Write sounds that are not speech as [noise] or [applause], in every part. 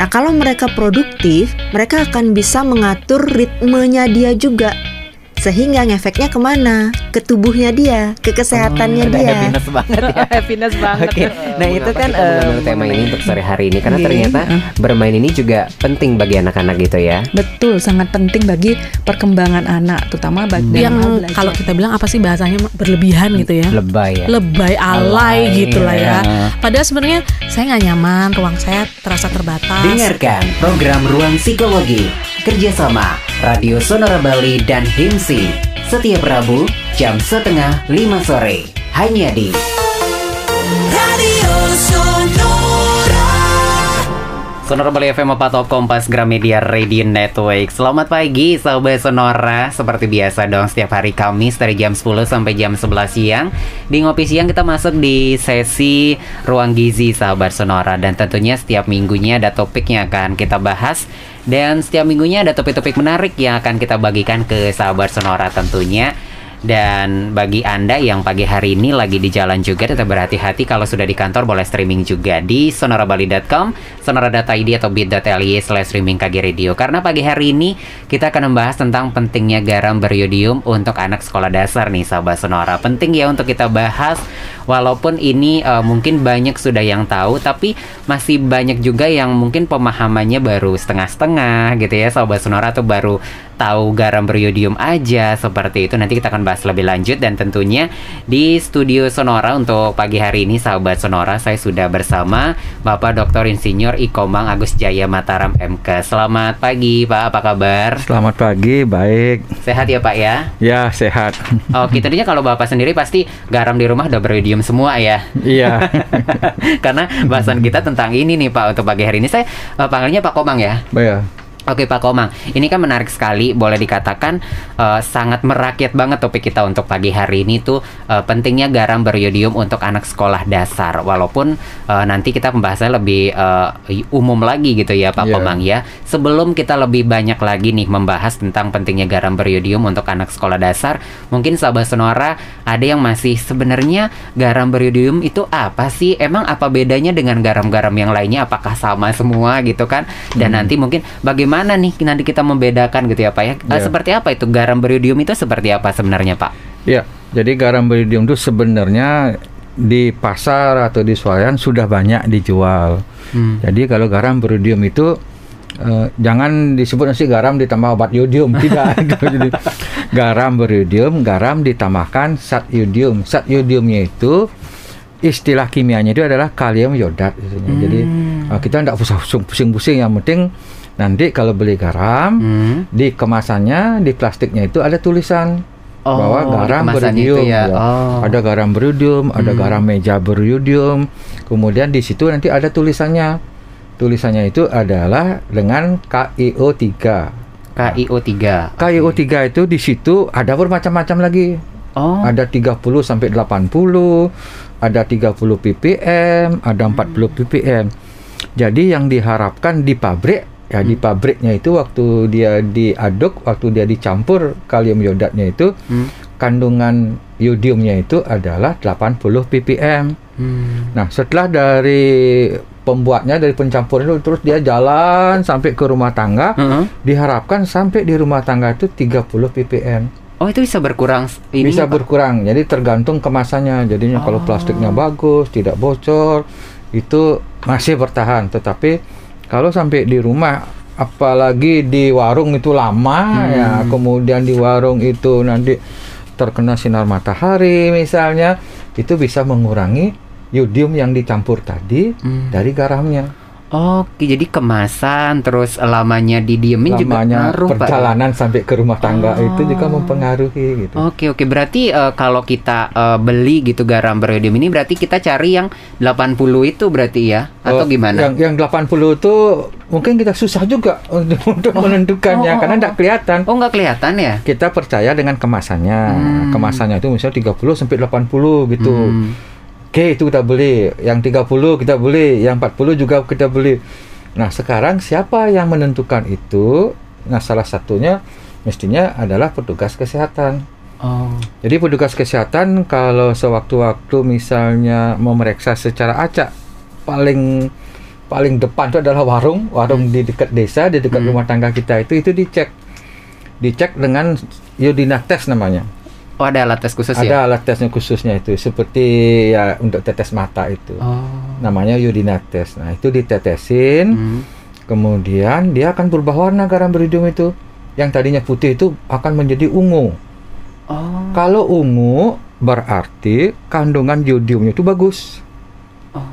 Nah, kalau mereka produktif, mereka akan bisa mengatur ritmenya dia juga. Sehingga ngefeknya ke mana? Ke tubuhnya dia, ke kesehatannya ada dia. happiness banget ya. [laughs] happiness banget. Oke, nah itu kan em, tema ini untuk sore hari ini karena Iya. ternyata bermain ini juga penting bagi anak-anak gitu ya. Betul, sangat penting bagi perkembangan anak, terutama bagi Hmm. yang kalau kita bilang apa sih bahasanya berlebihan gitu ya Lebay ya. lebay alay, Alay, gitu lah ya ya. padahal sebenarnya saya nggak nyaman ruang saya terasa terbatas Dengarkan program Ruang Psikologi kerjasama Radio Sonora Bali dan HIMSI. Setiap Rabu jam setengah lima sore. Hanya di Sonora Bali FM 4 Top Kompas Gramedia Radio Network. Selamat pagi Sobat Sonora. Seperti biasa dong setiap hari Kamis dari jam 10 sampai jam 11 siang. Di Ngopi Siang kita masuk di sesi Ruang Gizi Sahabat Sonora. Dan tentunya setiap minggunya ada topik yang akan kita bahas. Dan setiap minggunya ada topik-topik menarik yang akan kita bagikan ke Sahabat Sonora tentunya dan bagi Anda yang pagi hari ini lagi di jalan juga tetap berhati-hati kalau sudah di kantor boleh streaming juga di sonorabali.com, sonora.id atau bit.ly slash streaming KG Radio. Karena pagi hari ini kita akan membahas tentang pentingnya garam beriodium untuk anak sekolah dasar nih sahabat Sonora. Penting ya untuk kita bahas walaupun ini eh, mungkin banyak sudah yang tahu tapi masih banyak juga yang mungkin pemahamannya baru setengah-setengah gitu ya sahabat Sonora atau baru tahu garam beriodium aja seperti itu nanti kita akan bahas lebih lanjut dan tentunya di studio Sonora untuk pagi hari ini sahabat Sonora saya sudah bersama Bapak Dr. Insinyur Ikomang Agus Jaya Mataram MK. Selamat pagi Pak, apa kabar? Selamat pagi, baik. Sehat ya Pak ya? Ya, sehat. Oke, tentunya kalau Bapak sendiri pasti garam di rumah udah beriodium semua ya. Iya. [laughs] Karena bahasan kita tentang ini nih Pak untuk pagi hari ini. Saya eh, panggilnya Pak Komang ya. Baik. Oke Pak Komang, ini kan menarik sekali, boleh dikatakan eh, sangat merakyat banget topik kita untuk pagi hari ini tuh eh, pentingnya garam beriodium untuk anak sekolah dasar. Walaupun eh, nanti kita pembahasannya lebih eh, umum lagi gitu ya Pak Iya. Komang ya. Sebelum kita lebih banyak lagi nih membahas tentang pentingnya garam beriodium untuk anak sekolah dasar, mungkin sahabat Sonora ada yang masih sebenarnya garam beriodium itu apa sih? Emang apa bedanya dengan garam-garam yang lainnya? Apakah sama semua gitu kan? Dan nanti mungkin bagaimana nih nanti kita membedakan gitu ya Pak ya? Eh, Ya. Seperti apa itu garam beriodium itu seperti apa sebenarnya Pak? Ya, jadi garam beridium itu sebenarnya di pasar atau di swalayan sudah banyak dijual. Hmm. Jadi kalau garam beridium itu eh, jangan disebut nasi garam ditambah obat iodium [laughs] tidak. Jadi, garam beridium, garam ditambahkan zat iodium. Zat iodiumnya itu istilah kimianya itu adalah kalium yodat. istilahnya. Jadi Hmm. eh, kita tidak usah pusing-pusing. Yang penting nanti kalau beli garam Hmm. di kemasannya di plastiknya itu ada tulisan Oh, bahwa garam beriodium ya. ya. Oh. ada garam beriodium ada Hmm. garam meja beriodium kemudian di situ nanti ada tulisannya tulisannya itu adalah dengan KIO3 KIO3. KIO3 itu di situ ada bermacam-macam lagi Oh. ada 30 sampai 80 ada 30 ppm ada 40 ppm jadi yang diharapkan di pabrik ya di pabriknya itu waktu dia diaduk waktu dia dicampur kalium yodatnya itu Hmm. kandungan yodiumnya itu adalah 80 ppm Hmm. nah setelah dari pembuatnya dari pencampur itu terus dia jalan sampai ke rumah tangga Heeh. diharapkan sampai di rumah tangga itu 30 ppm Oh itu bisa berkurang ini bisa Pak? berkurang jadi tergantung kemasannya jadinya kalau Oh. plastiknya bagus tidak bocor itu masih bertahan tetapi kalau sampai di rumah apalagi di warung itu lama Hmm. ya kemudian di warung itu nanti terkena sinar matahari misalnya itu bisa mengurangi yodium yang dicampur tadi Hmm. dari garamnya Oke, jadi kemasan terus lamanya didiemin juga lamanya ngaruh Pak. ya? perjalanan sampai ke rumah tangga Oh. itu juga mempengaruhi gitu Oke oke berarti eh, kalau kita eh, beli gitu garam beriodium ini berarti kita cari yang 80 itu berarti ya atau Oh, gimana? Yang yang 80 itu mungkin kita susah juga [laughs] untuk, untuk menentukannya oh, oh, karena oh. tidak kelihatan. Oh nggak kelihatan ya? Kita percaya dengan kemasannya. Hmm. Kemasannya itu misalnya 30 sampai 80 gitu. Hmm. Oke, itu kita beli. Yang 30 kita beli, yang 40 juga kita beli. Nah, sekarang siapa yang menentukan itu? Nah, salah satunya mestinya adalah petugas kesehatan. Oh. Jadi petugas kesehatan kalau sewaktu-waktu misalnya memeriksa secara acak paling paling depan itu adalah warung, warung di dekat desa, di dekat rumah tangga kita itu itu dicek. Dicek dengan iodina test namanya. Oh, ada alat tes khusus Ada ya? alat tesnya khususnya itu seperti ya untuk tetes mata itu. Oh. Namanya iodina test. Nah, itu ditetesin. Hmm. Kemudian dia akan berubah warna garam beridium itu. Yang tadinya putih itu akan menjadi ungu. Oh. Kalau ungu berarti kandungan yodiumnya itu bagus. Oh.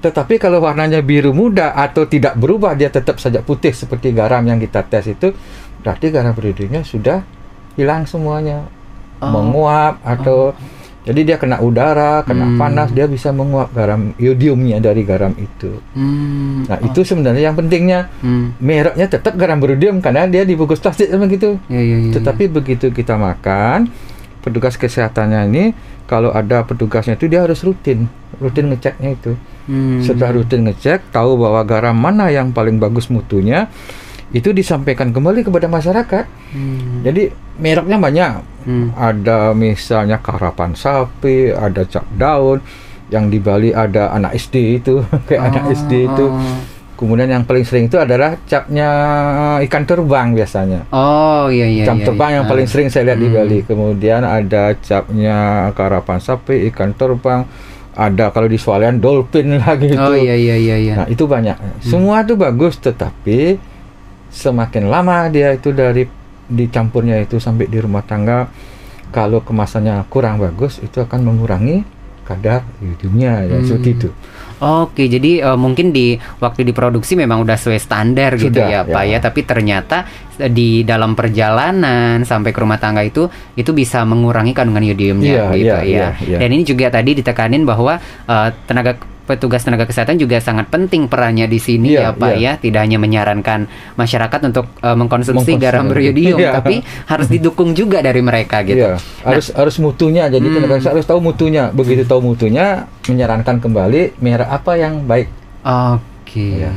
Tetapi kalau warnanya biru muda atau tidak berubah dia tetap saja putih seperti garam yang kita tes itu berarti garam beridiumnya sudah hilang semuanya. Oh. Menguap atau jadi dia kena udara, kena Hmm. panas dia bisa menguap garam yodiumnya dari garam itu. Hmm. Nah, itu sebenarnya yang pentingnya Hmm. mereknya tetap garam beridium karena dia dibungkus plastik sama gitu. Ya, ya, ya, Tetapi begitu kita makan, petugas kesehatannya ini kalau ada petugasnya itu dia harus rutin, rutin ngeceknya itu. Hmm. Setelah rutin ngecek, tahu bahwa garam mana yang paling bagus mutunya, itu disampaikan kembali kepada masyarakat. Hmm. Jadi mereknya banyak. Hmm. Ada misalnya karapan sapi, ada cap daun, yang di Bali ada anak SD itu, [laughs] kayak anak Oh, SD itu. oh. Kemudian yang paling sering itu adalah capnya ikan terbang biasanya. Oh, iya iya. Jam iya, terbang iya. yang paling sering saya lihat di Hmm. Bali. Kemudian ada capnya karapan sapi, ikan terbang. Ada kalau di Swalayan dolphin [laughs] lagi itu. Oh, iya iya iya iya. Nah, itu banyak. Semua itu bagus tetapi semakin lama dia itu dari dicampurnya itu sampai di rumah tangga kalau kemasannya kurang bagus itu akan mengurangi kadar yodiumnya ya Hmm. seperti itu. Oke, jadi eh, mungkin di waktu diproduksi memang udah sesuai standar gitu Sudah, ya, Pak ya. ya. Tapi ternyata eh, di dalam perjalanan sampai ke rumah tangga itu itu bisa mengurangi kandungan yodiumnya Iya, gitu iya, ya. iya, iya. Dan ini juga tadi ditekanin bahwa eh, tenaga petugas tenaga kesehatan juga sangat penting perannya di sini Iya, ya, Pak iya. ya. Tidak hanya menyarankan masyarakat untuk eh, mengkonsumsi Mengkonsumsi. garam beriodium, [laughs] Iya. tapi harus didukung juga dari mereka gitu. Iya, harus harus mutunya. Jadi Hmm. tenaga kesehatan harus tahu mutunya. Begitu tahu mutunya, menyarankan kembali merek apa yang baik. Oke. Iya.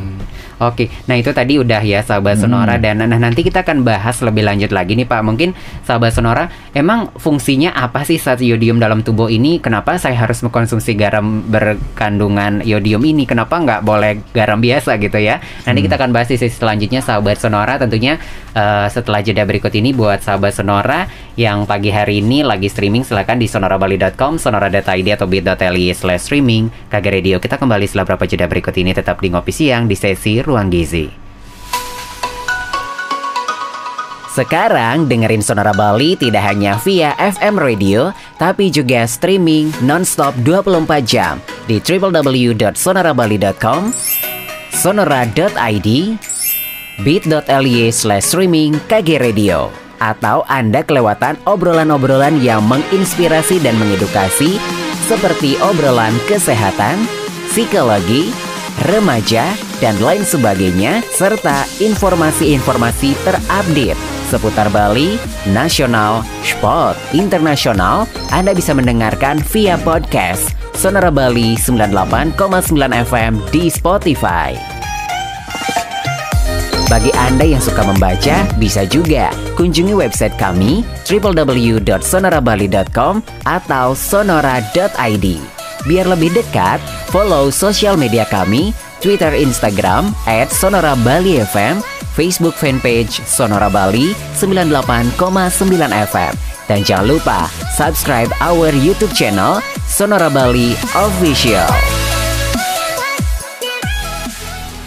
Oke, nah itu tadi udah ya sahabat Hmm. Sonora dan nah nanti kita akan bahas lebih lanjut lagi nih Pak. Mungkin sahabat Sonora, emang fungsinya apa sih zat yodium dalam tubuh ini? Kenapa saya harus mengkonsumsi garam berkandungan yodium ini? Kenapa nggak boleh garam biasa gitu ya? Nanti Hmm. kita akan bahas di sesi selanjutnya sahabat Sonora tentunya eh, setelah jeda berikut ini buat sahabat Sonora yang pagi hari ini lagi streaming silahkan di sonorabali.com, sonora.id atau bit.ly slash streaming KG Radio. Kita kembali setelah berapa jeda berikut ini tetap di Ngopi Siang di sesi Ruang Gizi. Sekarang dengerin Sonora Bali tidak hanya via FM radio, tapi juga streaming nonstop 24 jam di www.sonorabali.com, sonora.id, bit.ly slash streaming KG Radio. Atau Anda kelewatan obrolan-obrolan yang menginspirasi dan mengedukasi seperti obrolan kesehatan, psikologi, remaja, dan lain sebagainya, serta informasi-informasi terupdate seputar Bali, nasional, sport, internasional, Anda bisa mendengarkan via podcast Sonora Bali 98,9 FM di Spotify. Bagi Anda yang suka membaca, bisa juga kunjungi website kami www.sonorabali.com atau sonora.id. Biar lebih dekat, follow sosial media kami, Twitter, Instagram, at Sonora Bali FM, Facebook fanpage Sonora Bali 98,9 FM. Dan jangan lupa subscribe our YouTube channel Sonora Bali Official.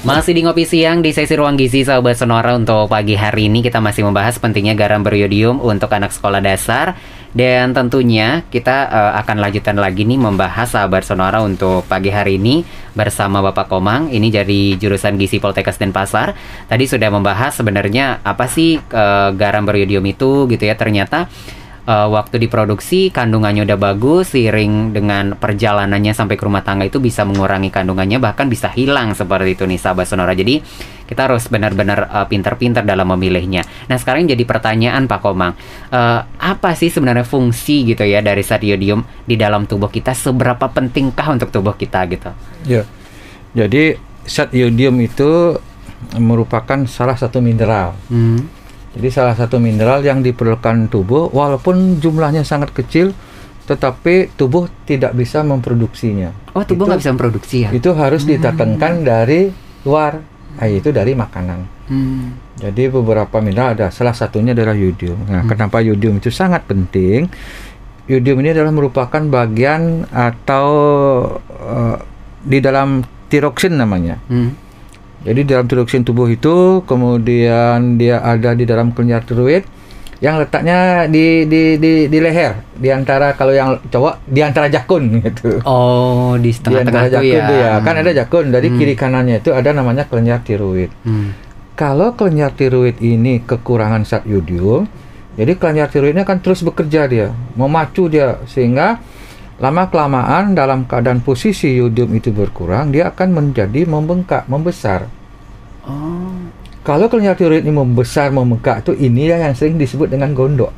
Masih di ngopi siang di sesi ruang gizi sahabat sonora untuk pagi hari ini kita masih membahas pentingnya garam beriodium untuk anak sekolah dasar dan tentunya kita eh, akan lanjutkan lagi nih membahas sahabat sonora untuk pagi hari ini bersama Bapak Komang. Ini dari jurusan gizi Poltekkes Denpasar. Tadi sudah membahas sebenarnya apa sih eh, garam beriodium itu gitu ya. Ternyata eh, waktu diproduksi kandungannya udah bagus seiring dengan perjalanannya sampai ke rumah tangga itu bisa mengurangi kandungannya bahkan bisa hilang seperti itu nih sahabat sonora jadi kita harus benar-benar eh, pintar-pintar dalam memilihnya nah sekarang jadi pertanyaan Pak Komang eh, apa sih sebenarnya fungsi gitu ya dari zat yodium di dalam tubuh kita seberapa pentingkah untuk tubuh kita gitu Ya. Jadi zat yodium itu merupakan salah satu mineral. hmm. Jadi salah satu mineral yang diperlukan tubuh walaupun jumlahnya sangat kecil tetapi tubuh tidak bisa memproduksinya. oh tubuh nggak bisa memproduksi ya Itu harus ditekankan dari luar, ah, itu dari makanan. Hmm. Jadi beberapa mineral ada, salah satunya adalah yodium. Nah, kenapa yodium itu sangat penting? Yodium ini adalah merupakan bagian atau eh, di dalam tiroksin namanya. Hmm. Jadi dalam tiroksin tubuh itu kemudian dia ada di dalam kelenjar tiroid yang letaknya di di di, di leher di antara kalau yang cowok di antara jakun [laughs] gitu. Oh, di antara tuh jakun ya. tuh ya. Kan ada jakun dari Hmm. kiri kanannya itu ada namanya kelenjar tiroid. Hmm. Kalau kelenjar tiroid ini kekurangan zat yodium, jadi kelenjar tiroidnya akan terus bekerja dia, memacu dia sehingga lama kelamaan dalam keadaan posisi yodium itu berkurang, dia akan menjadi membengkak, membesar. Oh. Kalau kelenjar tiroid ini membesar, membengkak itu ini yang sering disebut dengan gondok.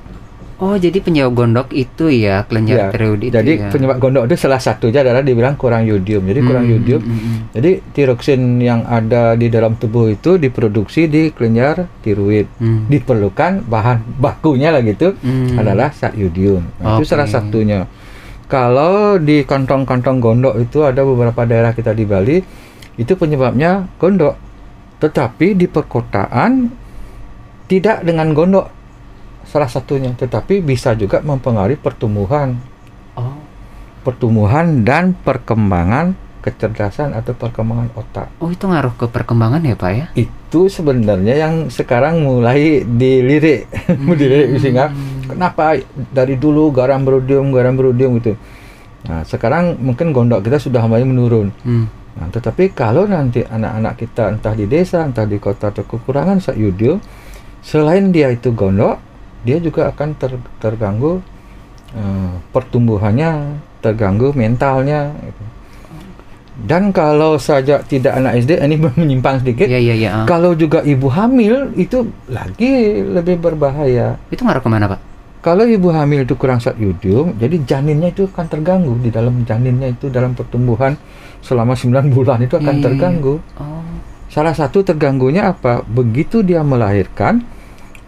Oh, jadi penyebab gondok itu ya kelenjar Ya, tiroid itu Jadi ya. penyebab gondok itu salah satunya adalah dibilang kurang yodium. Jadi kurang Hmm, yodium. hmm, hmm. Jadi tiroksin yang ada di dalam tubuh itu diproduksi di kelenjar tiroid. Hmm. diperlukan bahan bakunya lah gitu Hmm. adalah zat yodium. Nah, Itu salah satunya. Kalau di kantong-kantong gondok itu ada beberapa daerah kita di Bali itu penyebabnya gondok. Tetapi di perkotaan tidak dengan gondok salah satunya, tetapi bisa juga mempengaruhi pertumbuhan, Oh. pertumbuhan dan perkembangan kecerdasan atau perkembangan otak. Oh, itu ngaruh ke perkembangan ya, Pak ya? itu sebenarnya yang sekarang mulai dilirik, [laughs] dilirik sehingga kenapa dari dulu garam berodium, garam berodium gitu. Nah, sekarang mungkin gondok kita sudah mulai menurun. Hmm. Nah, tetapi kalau nanti anak-anak kita entah di desa, entah di kota atau kekurangan zat yodium, selain dia itu gondok, dia juga akan ter- terganggu eh, pertumbuhannya, terganggu mentalnya. gitu. Dan kalau saja tidak anak SD, ini [laughs] menyimpang sedikit. Iya, iya, iya. ah. Kalau juga ibu hamil itu lagi lebih berbahaya. Itu ngaruh ke mana, Pak? Kalau ibu hamil itu kurang zat yodium, jadi janinnya itu akan terganggu di dalam janinnya itu dalam pertumbuhan selama 9 bulan itu akan Iya, iya, terganggu. Oh. Salah satu terganggunya apa? Begitu dia melahirkan,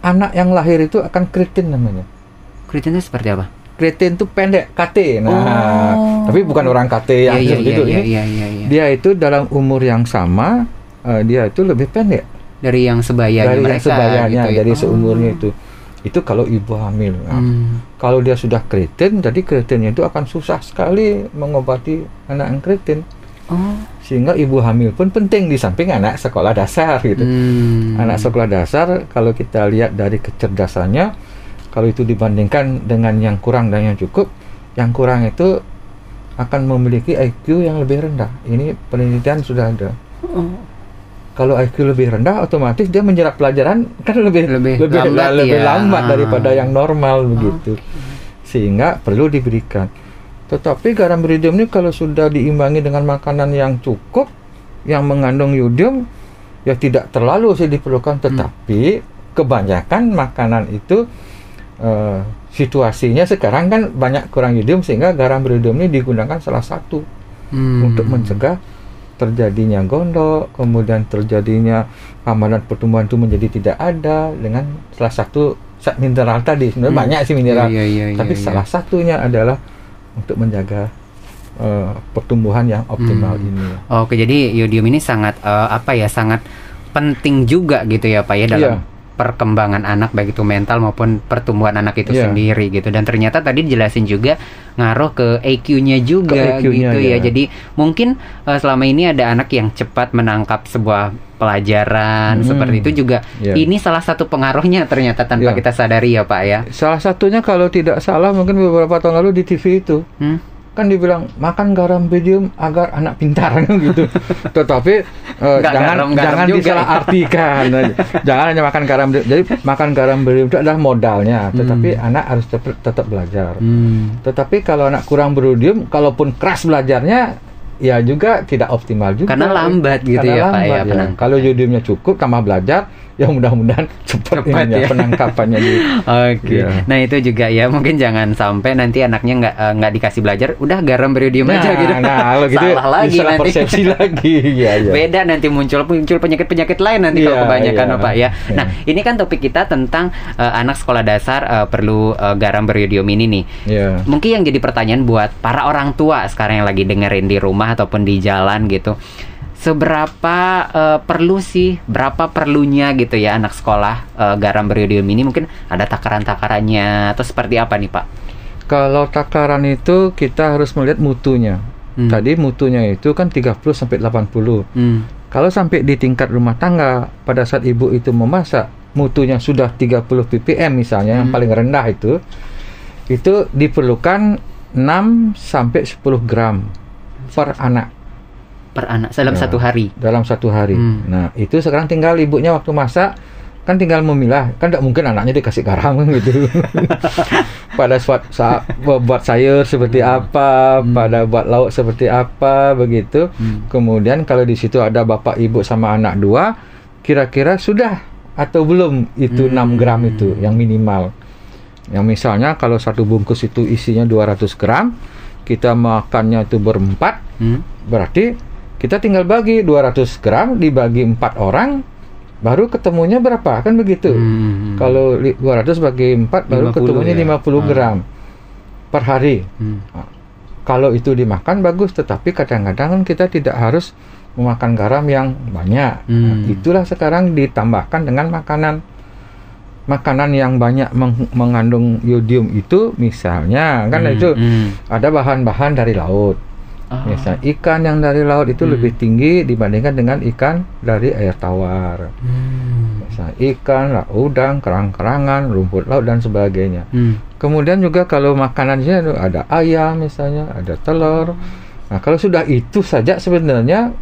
anak yang lahir itu akan keritin namanya. Kritinnya seperti apa? Keritin itu pendek, KT. Nah, Oh. tapi bukan orang KT yang Iya, seperti iya, itu. iya, Ini iya, iya, iya. dia itu dalam umur yang sama, eh, dia itu lebih pendek. Dari yang sebayanya dari mereka yang sebayanya gitu ya. dari Oh. seumurnya itu itu kalau ibu hamil Nah, Hmm. kalau dia sudah keritin jadi keritinnya itu akan susah sekali mengobati anak yang keritin Oh. sehingga ibu hamil pun penting di samping anak sekolah dasar gitu Hmm. anak sekolah dasar kalau kita lihat dari kecerdasannya kalau itu dibandingkan dengan yang kurang dan yang cukup yang kurang itu akan memiliki IQ yang lebih rendah. Ini penelitian sudah ada. Oh. kalau IQ lebih rendah otomatis dia menyerap pelajaran kan lebih Lebih lebih lambat lebih ya. lambat Ah. daripada yang normal begitu. Sehingga perlu diberikan. Tetapi garam iridium ini kalau sudah diimbangi dengan makanan yang cukup yang mengandung yodium ya tidak terlalu sih diperlukan. Tetapi kebanyakan makanan itu eh, situasinya sekarang kan banyak kurang yodium sehingga garam iridium ini digunakan salah satu Hmm. untuk mencegah terjadinya gondok, kemudian terjadinya hamalan pertumbuhan itu menjadi tidak ada dengan salah satu mineral tadi. Sebenarnya Hmm. banyak sih mineral, Iya, iya, iya, tapi salah satunya adalah untuk menjaga eh, pertumbuhan yang optimal Hmm. ini. Oke, jadi yodium ini sangat eh, apa ya, sangat penting juga gitu ya, Pak ya dalam. Perkembangan anak baik itu mental maupun pertumbuhan anak itu Iya. sendiri gitu. Dan ternyata tadi dijelasin juga ngaruh ke EQ-nya juga Ke EQ-nya, gitu ya. ya. Jadi mungkin eh, selama ini ada anak yang cepat menangkap sebuah pelajaran Hmm. seperti itu juga. Iya. Ini salah satu pengaruhnya ternyata tanpa Iya. kita sadari ya, Pak ya. Salah satunya kalau tidak salah mungkin beberapa tahun lalu di TV itu Hmm? Kan dibilang makan garam medium agar anak pintar [laughs] gitu. Tetapi Nggak jangan garam-garam jangan juga ya. disalahartikan. jangan hanya makan garam. Jadi makan garam medium itu adalah modalnya, tetapi anak harus tetap, tetap belajar. Hmm. Tetapi kalau anak kurang berodium, kalaupun keras belajarnya, ya juga tidak optimal juga. Karena lambat gitu Karena ya, Pak, ya, lambat, penangkapan. Kalau yodiumnya cukup, tambah belajar, ya mudah-mudahan cepat, Cepat ininya, ya. penangkapannya. di- Oke. Iya. Nah itu juga ya mungkin jangan sampai nanti anaknya nggak eh, nggak dikasih belajar, udah garam beriodium Nah, aja gitu. nah, kalau gitu Salah lagi salah nanti. persepsi [laughs] lagi. Iya, iya. Beda nanti muncul muncul penyakit-penyakit lain nanti kalau Iya, kebanyakan oh, Pak ya. Iya. Nah, ini kan topik kita tentang eh, anak sekolah dasar eh, perlu eh, garam beriodium ini nih. Iya. Mungkin yang jadi pertanyaan buat para orang tua sekarang yang lagi dengerin di rumah ataupun di jalan gitu. Seberapa eh, perlu sih, berapa perlunya gitu ya anak sekolah eh, garam beriodium ini? Mungkin ada takaran-takarannya atau seperti apa nih Pak? Kalau takaran itu kita harus melihat mutunya. Hmm. Tadi mutunya itu kan 30 sampai 80. Hmm. Kalau sampai di tingkat rumah tangga pada saat ibu itu memasak mutunya sudah 30 ppm misalnya yang Hmm. paling rendah itu itu diperlukan 6 sampai 10 gram per anak Per anak dalam Ya. satu hari. dalam satu hari. Hmm. Nah, itu sekarang tinggal ibunya waktu masak kan tinggal memilah. Kan tidak mungkin anaknya dikasih garam [laughs] gitu. [laughs] pada saat, saat buat sayur seperti apa, Hmm. pada buat lauk seperti apa begitu. Hmm. Kemudian kalau di situ ada bapak ibu sama anak dua, kira-kira sudah atau belum itu Hmm. 6 gram itu yang minimal. Yang misalnya kalau satu bungkus itu isinya 200 gram, kita makannya itu berempat, Hmm. berarti kita tinggal bagi 200 gram dibagi empat orang, baru ketemunya berapa kan begitu. Hmm. Kalau li- 200 bagi 4 baru 50 ketemunya ya? 50 Ah. gram per hari. Hmm. Kalau itu dimakan bagus, tetapi kadang-kadang kan kita tidak harus memakan garam yang banyak. Nah, Hmm. itulah sekarang ditambahkan dengan makanan makanan yang banyak meng- mengandung yodium itu misalnya kan Hmm. itu Hmm. ada bahan-bahan dari laut. Oh. Misalnya ikan yang dari laut itu Hmm. lebih tinggi dibandingkan dengan ikan dari air tawar. Hmm. Misalnya ikan, udang, kerang-kerangan, rumput laut dan sebagainya. Hmm. Kemudian juga kalau makanannya ada ayam misalnya, ada telur. Nah, kalau sudah itu saja sebenarnya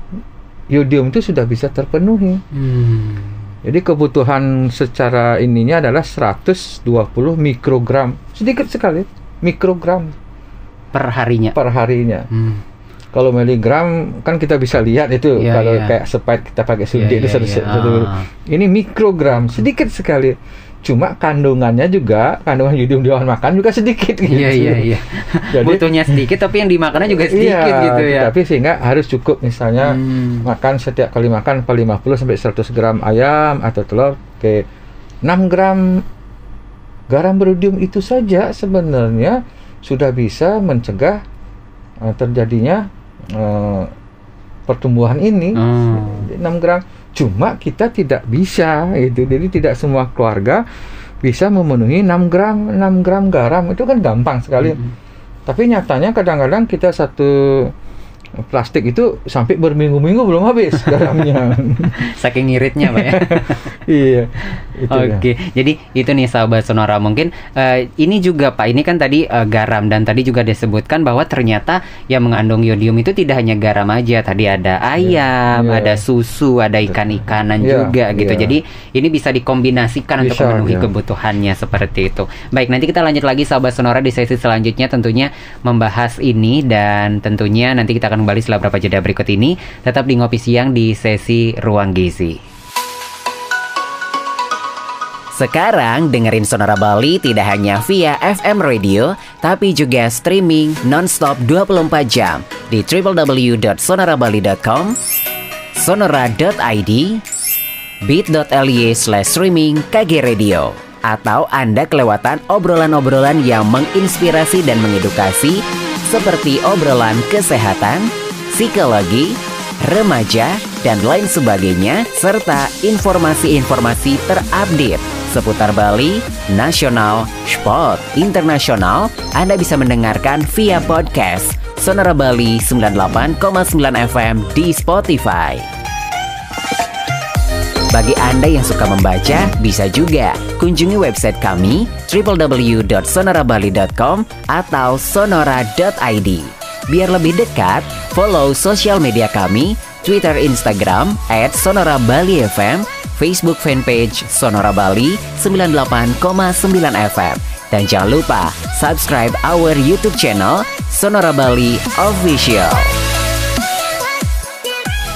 yodium itu sudah bisa terpenuhi. Hmm. Jadi kebutuhan secara ininya adalah 120 mikrogram. Sedikit sekali, mikrogram Per harinya. per harinya. Hmm. Kalau miligram kan kita bisa lihat itu Iya, kalau iya. kayak sepait kita pakai suntik Iya, itu iya, satu- iya. satu- Ah. Ini mikrogram, sedikit sekali. Cuma kandungannya juga kandungan yodium di makan juga sedikit gitu. Iya iya iya. [laughs] Jadi- Butuhnya sedikit tapi yang dimakannya juga sedikit Iya, gitu ya. Tapi sehingga harus cukup misalnya Hmm. makan setiap kali makan 50 sampai 100 gram ayam atau telur ke 6 gram garam berodium itu saja sebenarnya sudah bisa mencegah eh, terjadinya eh, pertumbuhan ini Hmm. 6 gram cuma kita tidak bisa itu jadi tidak semua keluarga bisa memenuhi 6 gram 6 gram garam itu kan gampang sekali Hmm. tapi nyatanya kadang-kadang kita satu plastik itu sampai berminggu-minggu belum habis [laughs] garamnya Saking ngiritnya Pak ya. [laughs] iya ya. Oke, jadi itu nih sahabat Sonora mungkin eh, ini juga Pak, ini kan tadi eh, garam dan tadi juga disebutkan bahwa ternyata yang mengandung yodium itu tidak hanya garam aja, tadi ada ayam, Iya. ada susu, ada ikan-ikanan Iya, juga gitu. iya. Jadi ini bisa dikombinasikan untuk Bisa, memenuhi iya. kebutuhannya seperti itu. Baik, nanti kita lanjut lagi sahabat Sonora di sesi selanjutnya tentunya membahas ini dan tentunya nanti kita akan kembali setelah beberapa jeda berikut ini tetap di ngopi siang di sesi Ruang Gizi. Sekarang dengerin Sonora Bali tidak hanya via FM radio, tapi juga streaming nonstop 24 jam di www.sonorabali.com, sonora.id, bit.ly slash streaming KG Radio. Atau Anda kelewatan obrolan-obrolan yang menginspirasi dan mengedukasi seperti obrolan kesehatan, psikologi, remaja, dan lain sebagainya, serta informasi-informasi terupdate seputar Bali, nasional, sport, internasional, Anda bisa mendengarkan via podcast Sonora Bali 98,9 FM di Spotify. Bagi Anda yang suka membaca, bisa juga kunjungi website kami www.sonorabali.com atau sonora.id. Biar lebih dekat, follow sosial media kami, Twitter, Instagram, at Sonora Bali FM, Facebook fanpage Sonora Bali 98,9 FM. Dan jangan lupa subscribe our YouTube channel Sonora Bali Official.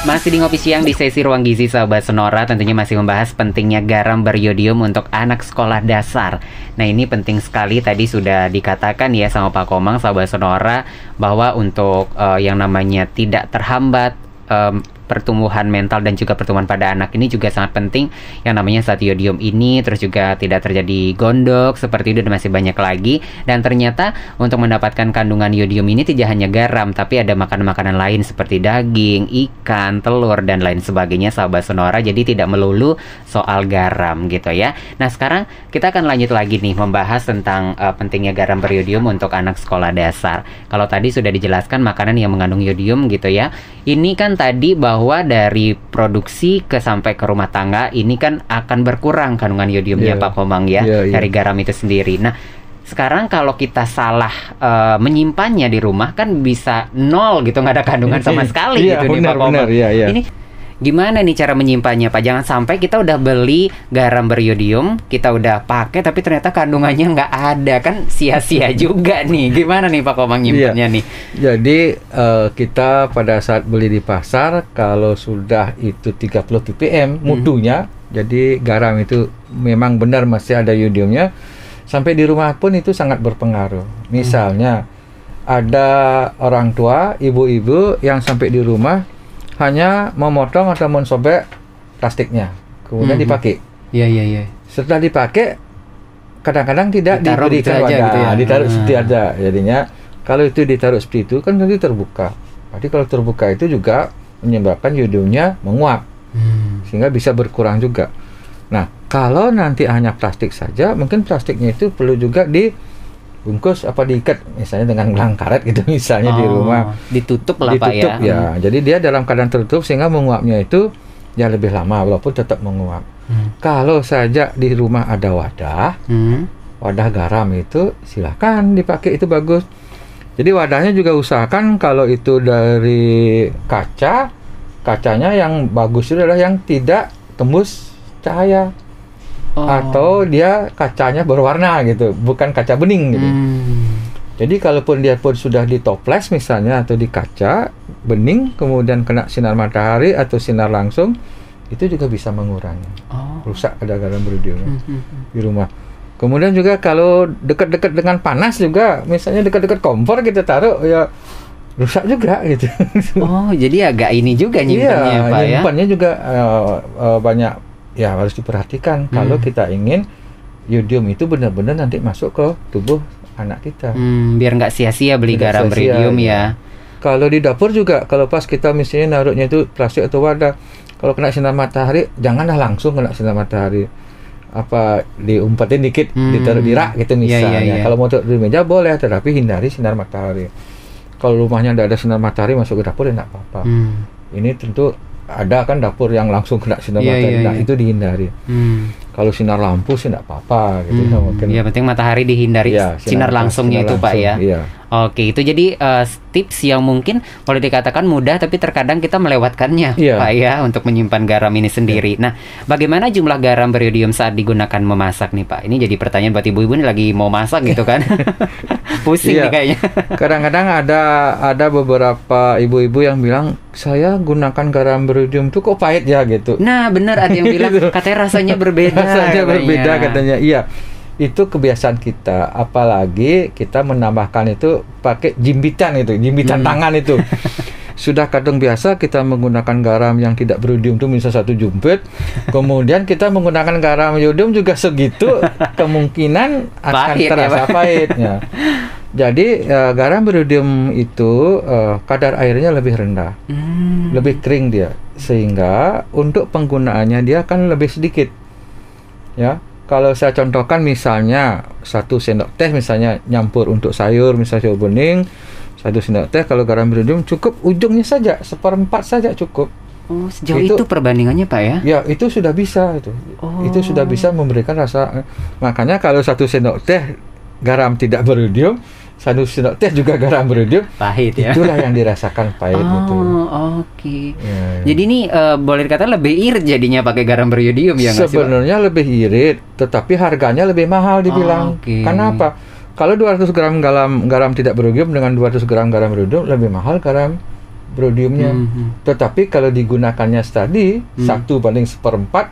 Masih di ngopi siang di sesi Ruang Gizi Sahabat Sonora tentunya masih membahas pentingnya garam beriodium untuk anak sekolah dasar. Nah ini penting sekali tadi sudah dikatakan ya sama Pak Komang Sahabat Sonora bahwa untuk eh, yang namanya tidak terhambat em, pertumbuhan mental dan juga pertumbuhan pada anak ini juga sangat penting yang namanya satiodium ini terus juga tidak terjadi gondok seperti itu dan masih banyak lagi dan ternyata untuk mendapatkan kandungan yodium ini tidak hanya garam tapi ada makanan-makanan lain seperti daging, ikan, telur dan lain sebagainya sahabat sonora jadi tidak melulu soal garam gitu ya. Nah, sekarang kita akan lanjut lagi nih membahas tentang uh, pentingnya garam beriodium untuk anak sekolah dasar. Kalau tadi sudah dijelaskan makanan yang mengandung yodium gitu ya. Ini kan tadi bahwa dari produksi ke sampai ke rumah tangga ini kan akan berkurang kandungan yodiumnya Iya. Pak Komang ya Iya, iya. dari garam itu sendiri. Nah, sekarang kalau kita salah eh, menyimpannya di rumah kan bisa nol gitu nggak ada kandungan sama sekali Iya, gitu nih benar, Pak Komang. benar, iya, iya. Ini gimana nih cara menyimpannya Pak? Jangan sampai kita udah beli garam beriodium, kita udah pakai tapi ternyata kandungannya nggak ada kan sia-sia [laughs] juga nih. Gimana nih Pak Komang nyimpannya nih? Jadi eh, kita pada saat beli di pasar kalau sudah itu 30 ppm mutunya, jadi garam itu memang benar masih ada yodiumnya. Sampai di rumah pun itu sangat berpengaruh. Misalnya ada orang tua, ibu-ibu yang sampai di rumah hanya memotong atau mensobek plastiknya, kemudian Mhm. dipakai. Iya iya iya. Setelah dipakai kadang-kadang tidak Ditaruh gitu diberikan aja wadah, gitu ya? ditaruh Ah. seperti aja. Jadinya kalau itu ditaruh seperti itu kan nanti terbuka. Jadi kalau terbuka itu juga menyebabkan yodiumnya menguap Hmm. sehingga bisa berkurang juga. Nah, kalau nanti hanya plastik saja, mungkin plastiknya itu perlu juga dibungkus apa diikat misalnya dengan gelang karet gitu [laughs] misalnya di Oh, rumah ditutup lah Pak ditutup ya. ya. Jadi dia dalam keadaan tertutup sehingga menguapnya itu ya lebih lama walaupun tetap menguap. Hmm. Kalau saja di rumah ada wadah, Hmm. wadah garam itu silakan dipakai itu bagus. Jadi wadahnya juga usahakan kalau itu dari kaca, kacanya yang bagus itu adalah yang tidak tembus cahaya Oh. atau dia kacanya berwarna gitu, bukan kaca bening gitu. Hmm. Jadi kalaupun dia pun sudah di toples misalnya atau di kaca bening kemudian kena sinar matahari atau sinar langsung itu juga bisa mengurangi Oh. rusak pada garam beriodium Hmm, hmm, hmm. di rumah. Kemudian juga kalau dekat-dekat dengan panas juga, misalnya dekat-dekat kompor kita taruh ya rusak juga gitu. Oh, jadi agak ini juga nyimpennya iya, Pak ya. nyimpannya juga eh, eh, banyak ya harus diperhatikan kalau Hmm. kita ingin yodium itu benar-benar nanti masuk ke tubuh anak kita. Hmm, biar nggak sia-sia beli Tidak garam sia-sia, beriodium ya. ya. Kalau di dapur juga, kalau pas kita misalnya naruhnya itu plastik atau wadah, kalau kena sinar matahari, janganlah langsung kena sinar matahari. Apa diumpetin dikit, Hmm. ditaruh di rak gitu Iya, misalnya. iya, iya. Kalau mau taruh di meja boleh, tetapi hindari sinar matahari. Kalau rumahnya tidak ada sinar matahari masuk ke dapur ya tidak apa-apa. Hmm. Ini tentu ada kan dapur yang langsung kena sinar Iya, matahari, iya, nah iya. itu dihindari. Hmm. Kalau sinar lampu sih tidak apa-apa gitu. Hmm. mungkin. Ya penting matahari dihindari Iya, sinar, langsungnya sinar itu Pak ya. langsung, Iya. Oke, itu jadi eh, tips yang mungkin boleh dikatakan mudah tapi terkadang kita melewatkannya Iya. Pak ya untuk menyimpan garam ini sendiri. Nah, bagaimana jumlah garam beriodium saat digunakan memasak nih Pak? Ini jadi pertanyaan buat ibu-ibu nih lagi mau masak gitu kan. [laughs] Pusing Iya. nih kayaknya. Kadang-kadang ada ada beberapa ibu-ibu yang bilang saya gunakan garam beriodium itu kok pahit ya gitu. Nah, benar ada yang bilang [laughs] katanya rasanya berbeda. Rasanya berbeda katanya. katanya. Iya. Itu kebiasaan kita, apalagi kita menambahkan itu pakai jimbitan itu, jimbitan Hmm. tangan itu. [laughs] Sudah kadang biasa kita menggunakan garam yang tidak beriodium itu misal satu jumpit, kemudian kita menggunakan garam iodium juga segitu, [laughs] kemungkinan akan Pahit ya, terasa Pak. pahitnya. Jadi eh, garam beriodium itu eh, kadar airnya lebih rendah Hmm. lebih kering dia sehingga untuk penggunaannya dia akan lebih sedikit ya kalau saya contohkan misalnya satu sendok teh misalnya nyampur untuk sayur misalnya sayur bening satu sendok teh kalau garam beriodium cukup ujungnya saja seperempat saja cukup Oh, sejauh itu, Itu- perbandingannya Pak ya? ya itu sudah bisa itu Oh. itu sudah bisa memberikan rasa makanya kalau satu sendok teh garam tidak beriodium sendok teh juga garam beriodium Pahit ya. itulah yang dirasakan pahit Oh, oke. Ya, ya. Jadi ini eh, boleh dikatakan lebih irit jadinya pakai garam beriodium ya sih? Sebenarnya lebih irit, tetapi harganya lebih mahal dibilang. Oh, oke. Karena apa? Kalau 200 gram garam garam tidak beriodium dengan 200 gram garam beriodium lebih mahal garam beriodiumnya. Mhm. Tetapi kalau digunakannya tadi Hmm. satu banding seperempat,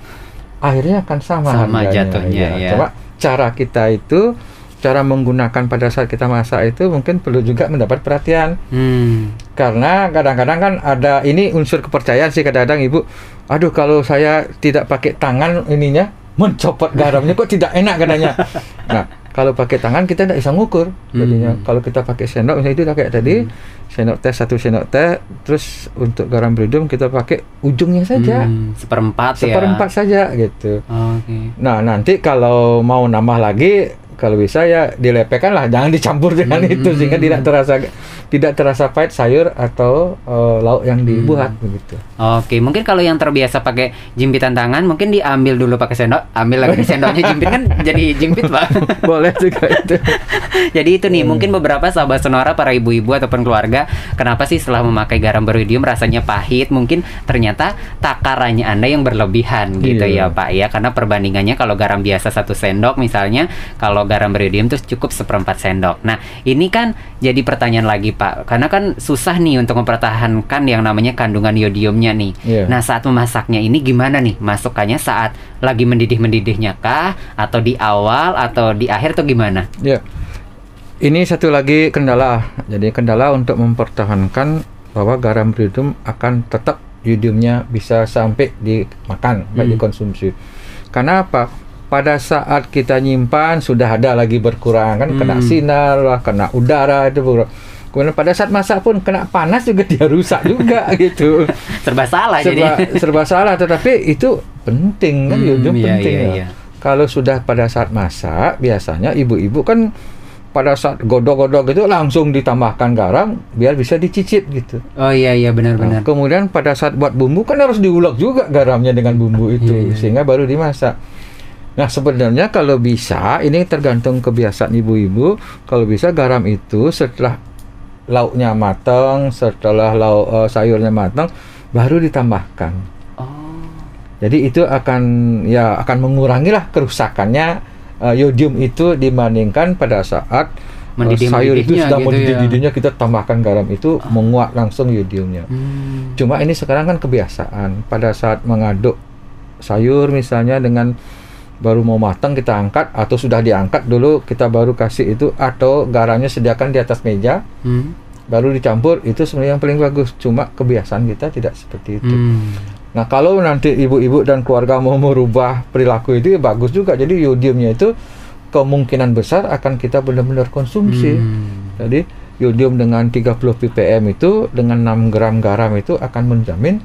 akhirnya akan sama, Sama harganya. jatuhnya, ya. Cuma cara kita itu cara menggunakan pada saat kita masak itu mungkin perlu juga mendapat perhatian Hmm. karena kadang-kadang kan ada ini unsur kepercayaan sih kadang-kadang ibu aduh kalau saya tidak pakai tangan ininya mencopot garamnya kok tidak enak katanya [laughs] nah kalau pakai tangan kita tidak bisa ngukur jadinya Hmm. kalau kita pakai sendok misalnya itu kayak tadi sendok teh satu sendok teh terus untuk garam beridium kita pakai ujungnya saja Hmm, seperempat, ya. seperempat saja gitu Oke. Nah, nanti kalau mau nambah lagi, kalau bisa ya dilepekkan lah, jangan dicampur dengan Hmm. itu sehingga tidak terasa tidak terasa pahit sayur atau eh, lauk yang dibuat Hmm. begitu. Oke, mungkin kalau yang terbiasa pakai jimpitan tangan, mungkin diambil dulu pakai sendok, ambil lagi [laughs] sendoknya jimpit kan jadi jimpit, Pak. [laughs] Boleh juga itu. [laughs] Jadi itu nih, mungkin beberapa sahabat sonora para ibu-ibu ataupun keluarga, kenapa sih setelah memakai garam beridium rasanya pahit? Mungkin ternyata takarannya Anda yang berlebihan gitu Iya. ya, Pak ya. Karena perbandingannya kalau garam biasa satu sendok misalnya, kalau garam beridium tuh cukup seperempat sendok. Nah, ini kan jadi pertanyaan lagi, Pak. Karena kan susah nih untuk mempertahankan yang namanya kandungan yodiumnya nih. Iya. Nah, saat memasaknya ini gimana nih? Masukkannya saat lagi mendidih-mendidihnya kah atau di awal atau di akhir tuh gimana? Ya. Ini satu lagi kendala. Jadi kendala untuk mempertahankan bahwa garam beridium akan tetap yodiumnya bisa sampai dimakan, baik Hmm. dikonsumsi. Karena apa? Pada saat kita nyimpan sudah ada lagi berkurang kan kena Hmm. sinar lah, kena udara itu berkurang. Kemudian pada saat masak pun kena panas juga [laughs] dia rusak juga gitu. Serba salah serba, jadi. [laughs] serba salah tetapi itu penting kan Hmm, yodium iya, penting iya, ya. iya. Kalau sudah pada saat masak biasanya ibu-ibu kan pada saat godok-godok itu langsung ditambahkan garam biar bisa dicicip gitu. Oh iya iya Nah, benar-benar. kemudian pada saat buat bumbu kan harus diulek juga garamnya dengan bumbu itu Iya, iya. sehingga baru dimasak. Nah sebenarnya kalau bisa ini tergantung kebiasaan ibu-ibu. Kalau bisa garam itu setelah lauknya matang, setelah lauk eh, sayurnya matang, baru ditambahkan. Oh. Jadi itu akan ya akan mengurangi lah kerusakannya eh, yodium itu dibandingkan pada saat eh, Mendidih- sayur itu mendidihnya sudah gitu ya. mendidih-didihnya kita tambahkan garam itu menguat langsung yodiumnya. Hmm. Cuma ini sekarang kan kebiasaan pada saat mengaduk sayur misalnya dengan baru mau matang kita angkat atau sudah diangkat dulu kita baru kasih itu atau garamnya sediakan di atas meja Hmm. baru dicampur itu sebenarnya yang paling bagus cuma kebiasaan kita tidak seperti itu Hmm. nah kalau nanti ibu-ibu dan keluarga mau merubah perilaku itu ya bagus juga jadi yodiumnya itu kemungkinan besar akan kita benar-benar konsumsi Hmm. jadi yodium dengan 30 ppm itu dengan 6 gram garam itu akan menjamin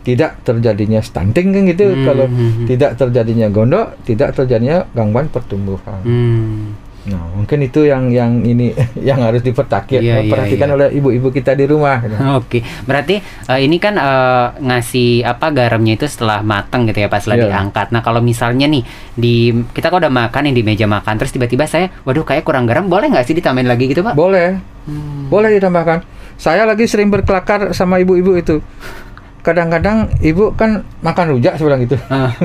tidak terjadinya stunting kan gitu Hmm, kalau hmm, hmm. tidak terjadinya gondok tidak terjadinya gangguan pertumbuhan Hmm. nah mungkin itu yang yang ini [laughs] yang harus diperhatikan Iya, iya, perhatikan iya. oleh ibu-ibu kita di rumah gitu. Oke, berarti eh, ini kan eh, ngasih apa garamnya itu setelah matang gitu ya pas setelah Iya. diangkat. Nah kalau misalnya nih di kita kok udah makan nih di meja makan, terus tiba-tiba saya, waduh kayak kurang garam, boleh nggak sih ditambahin lagi gitu pak? boleh Hmm. boleh ditambahkan saya lagi sering berkelakar sama ibu-ibu itu kadang-kadang ibu kan makan rujak sebilang gitu Ah. [laughs]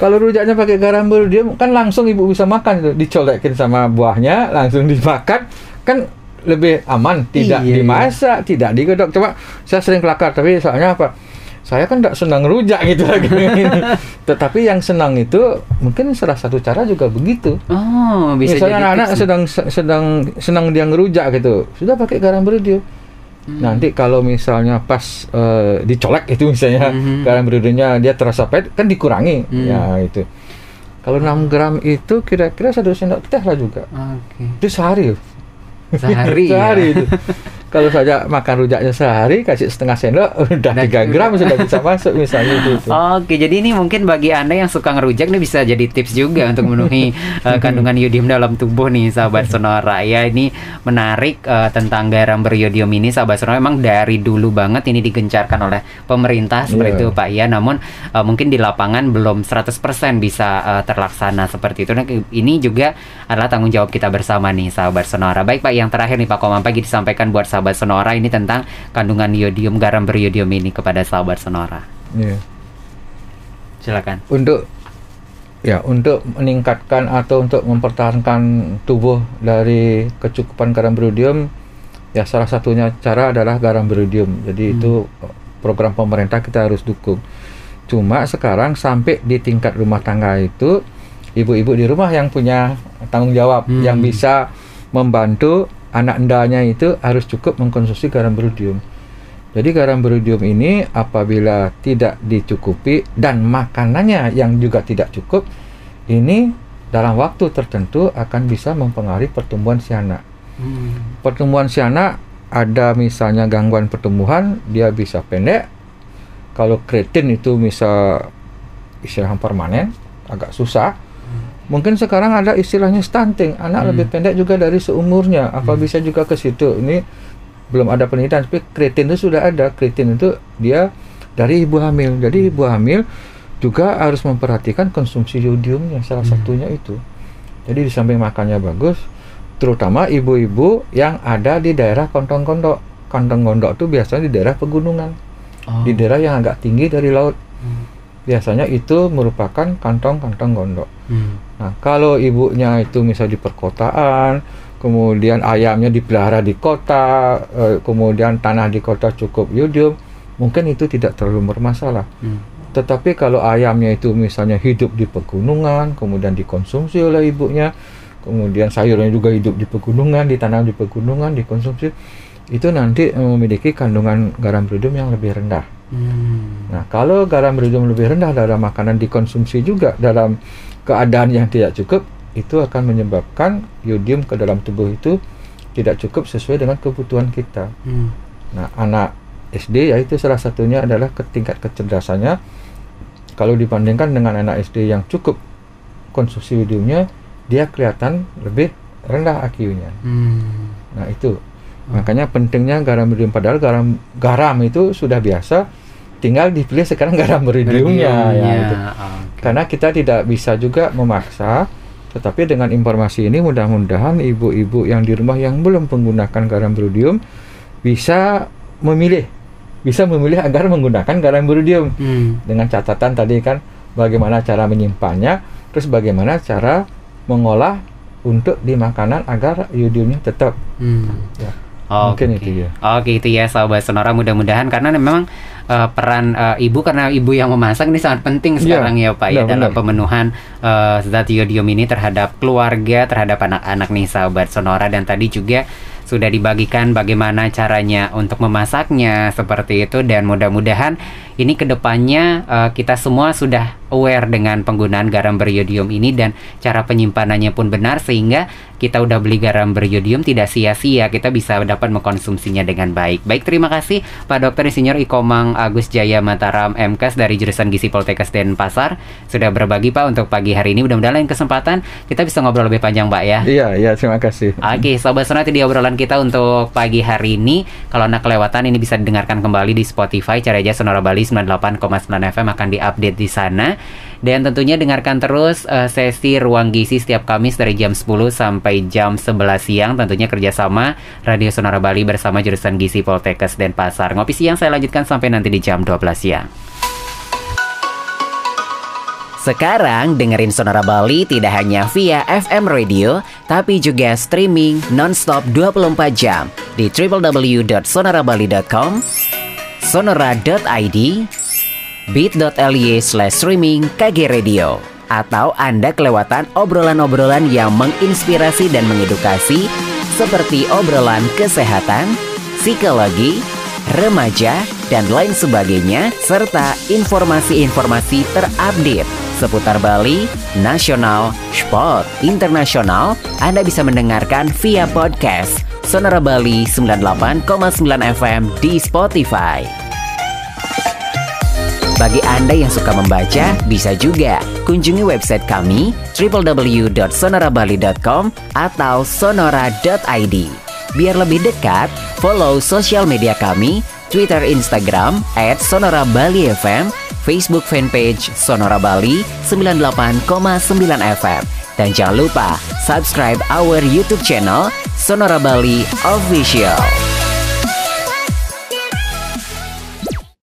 Kalau rujaknya pakai garam beridium kan langsung ibu bisa makan itu, dicolekin sama buahnya, langsung dimakan, kan lebih aman, tidak Iya, iya. dimasak, tidak digodok. Coba saya sering kelakar, tapi soalnya apa? Saya kan tidak senang rujak gitu lagi. [laughs] Tetapi yang senang itu mungkin salah satu cara juga begitu. Oh bisa Misalnya anak-anak sedang sedang senang dia ngerujak gitu, sudah pakai garam beridium. Hmm. Nanti kalau misalnya pas eh, dicolek itu misalnya [laughs] Mhm. garam beridiumnya dia terasa pahit kan dikurangi Hmm. ya itu. Kalau 6 gram itu kira-kira satu sendok teh lah juga. Oke. Itu sehari. loh. Sehari, [laughs] ya. sehari itu. [laughs] Kalau saja makan rujaknya sehari kasih setengah sendok [laughs] udah Udah 3 gram sudah bisa masuk misalnya gitu. Oke, jadi ini mungkin bagi Anda yang suka ngerujak nih bisa jadi tips juga untuk memenuhi [laughs] eh, kandungan yodium dalam tubuh nih sahabat Sonora. Ya, ini menarik eh, tentang garam beriodium ini sahabat Sonora memang dari dulu banget ini digencarkan oleh pemerintah seperti Iya. itu Pak ya. Namun eh, mungkin di lapangan belum 100% bisa eh, terlaksana seperti itu. Nah, ini juga adalah tanggung jawab kita bersama nih sahabat Sonora. Baik Pak, yang terakhir nih Pak Komang pagi disampaikan buat sahabat Sonora ini tentang kandungan yodium garam beriodium ini kepada sahabat Sonora. Iya. Silakan. untuk ya untuk meningkatkan atau untuk mempertahankan tubuh dari kecukupan garam beridium ya salah satunya cara adalah garam beridium jadi itu eh, program pemerintah kita harus dukung cuma sekarang sampai di tingkat rumah tangga itu ibu-ibu di rumah yang punya tanggung jawab Hmm. yang bisa membantu anak endanya itu harus cukup mengkonsumsi garam berodium. Jadi garam berodium ini apabila tidak dicukupi dan makanannya yang juga tidak cukup, ini dalam waktu tertentu akan bisa mempengaruhi pertumbuhan si anak. Hmm. Pertumbuhan si anak ada misalnya gangguan pertumbuhan, dia bisa pendek. Kalau kreatin itu bisa istilah permanen, agak susah. Mungkin sekarang ada istilahnya stunting, anak Hmm. lebih pendek juga dari seumurnya. Apa bisa juga ke situ? Ini belum ada penelitian, tapi kreatin itu sudah ada. Kreatin itu dia dari ibu hamil. Jadi ibu hamil juga harus memperhatikan konsumsi yodiumnya salah satunya itu. Jadi di samping makannya bagus, terutama ibu-ibu yang ada di daerah kontong-kondok. Kontong-kondok itu biasanya di daerah pegunungan, Oh. di daerah yang agak tinggi dari laut. Hmm. Biasanya itu merupakan kantong-kantong gondok. Hmm. Nah, kalau ibunya itu misal di perkotaan, kemudian ayamnya dipelihara di kota, eh, kemudian tanah di kota cukup yodium, mungkin itu tidak terlalu bermasalah. Hmm. Tetapi kalau ayamnya itu misalnya hidup di pegunungan, kemudian dikonsumsi oleh ibunya, kemudian sayurnya juga hidup di pegunungan, ditanam di pegunungan, dikonsumsi, itu nanti memiliki kandungan garam berodium yang lebih rendah. Hmm. Nah, kalau garam berodium lebih rendah dalam makanan dikonsumsi juga dalam keadaan yang tidak cukup, itu akan menyebabkan yodium ke dalam tubuh itu tidak cukup sesuai dengan kebutuhan kita. Hmm. Nah, anak SD yaitu salah satunya adalah ke tingkat kecerdasannya kalau dibandingkan dengan anak SD yang cukup konsumsi yodiumnya, dia kelihatan lebih rendah IQ-nya. Hmm. Nah, itu. Makanya pentingnya garam berodium padahal garam garam itu sudah biasa tinggal dipilih sekarang [laughs] garam berodiumnya ya, itu. Oke. Karena kita tidak bisa juga memaksa tetapi dengan informasi ini mudah-mudahan ibu-ibu yang di rumah yang belum menggunakan garam berodium bisa memilih bisa memilih agar menggunakan garam berodium Hmm. dengan catatan tadi kan bagaimana cara menyimpannya terus bagaimana cara mengolah untuk di makanan agar yodiumnya tetap Hmm. ya. Oke. Mungkin itu ya. Oke itu ya sahabat sonora mudah-mudahan karena memang eh, peran eh, ibu karena ibu yang memasak ini sangat penting Iya, sekarang ya Pak ya benar, dalam benar. pemenuhan eh, zat yodium ini terhadap keluarga, terhadap anak-anak nih sahabat sonora dan tadi juga sudah dibagikan bagaimana caranya untuk memasaknya seperti itu dan mudah-mudahan ini ke depannya eh, kita semua sudah aware dengan penggunaan garam beriodium ini dan cara penyimpanannya pun benar sehingga kita udah beli garam beriodium tidak sia-sia kita bisa dapat mengkonsumsinya dengan baik. Baik terima kasih Pak Dr. Insinyur Ikomang Agus Jaya Mataram MKes dari jurusan Gizi Poltekkes Denpasar sudah berbagi Pak untuk pagi hari ini. Mudah-mudahan lain kesempatan kita bisa ngobrol lebih panjang Pak ya. Iya, iya, terima kasih. Oke, sobat sonat di obrolan kita untuk pagi hari ini. Kalau anda kelewatan ini bisa didengarkan kembali di Spotify. Cari aja Sonora Bali 98,9 FM akan diupdate di sana. Dan tentunya dengarkan terus eh, sesi Ruang Gizi setiap Kamis dari jam 10 sampai jam 11 siang. Tentunya kerjasama Radio Sonora Bali bersama jurusan Gizi Poltekkes Denpasar. Ngopi siang saya lanjutkan sampai nanti di jam 12 siang. Sekarang dengerin Sonora Bali tidak hanya via FM radio, tapi juga streaming nonstop 24 jam di www.sonorabali.com, sonora.id, bit.ly slash streaming KG Radio. Atau Anda kelewatan obrolan-obrolan yang menginspirasi dan mengedukasi seperti obrolan kesehatan, psikologi, remaja, dan lain sebagainya, serta informasi-informasi terupdate seputar Bali, nasional, sport, internasional, Anda bisa mendengarkan via podcast Sonora Bali 98,9 FM di Spotify. Bagi Anda yang suka membaca, bisa juga kunjungi website kami www.sonorabali.com atau sonora.id. Biar lebih dekat, follow sosial media kami, Twitter, Instagram, at Sonora Bali FM, Facebook fanpage Sonora Bali 98,9 FM. Dan jangan lupa subscribe our YouTube channel Sonora Bali Official.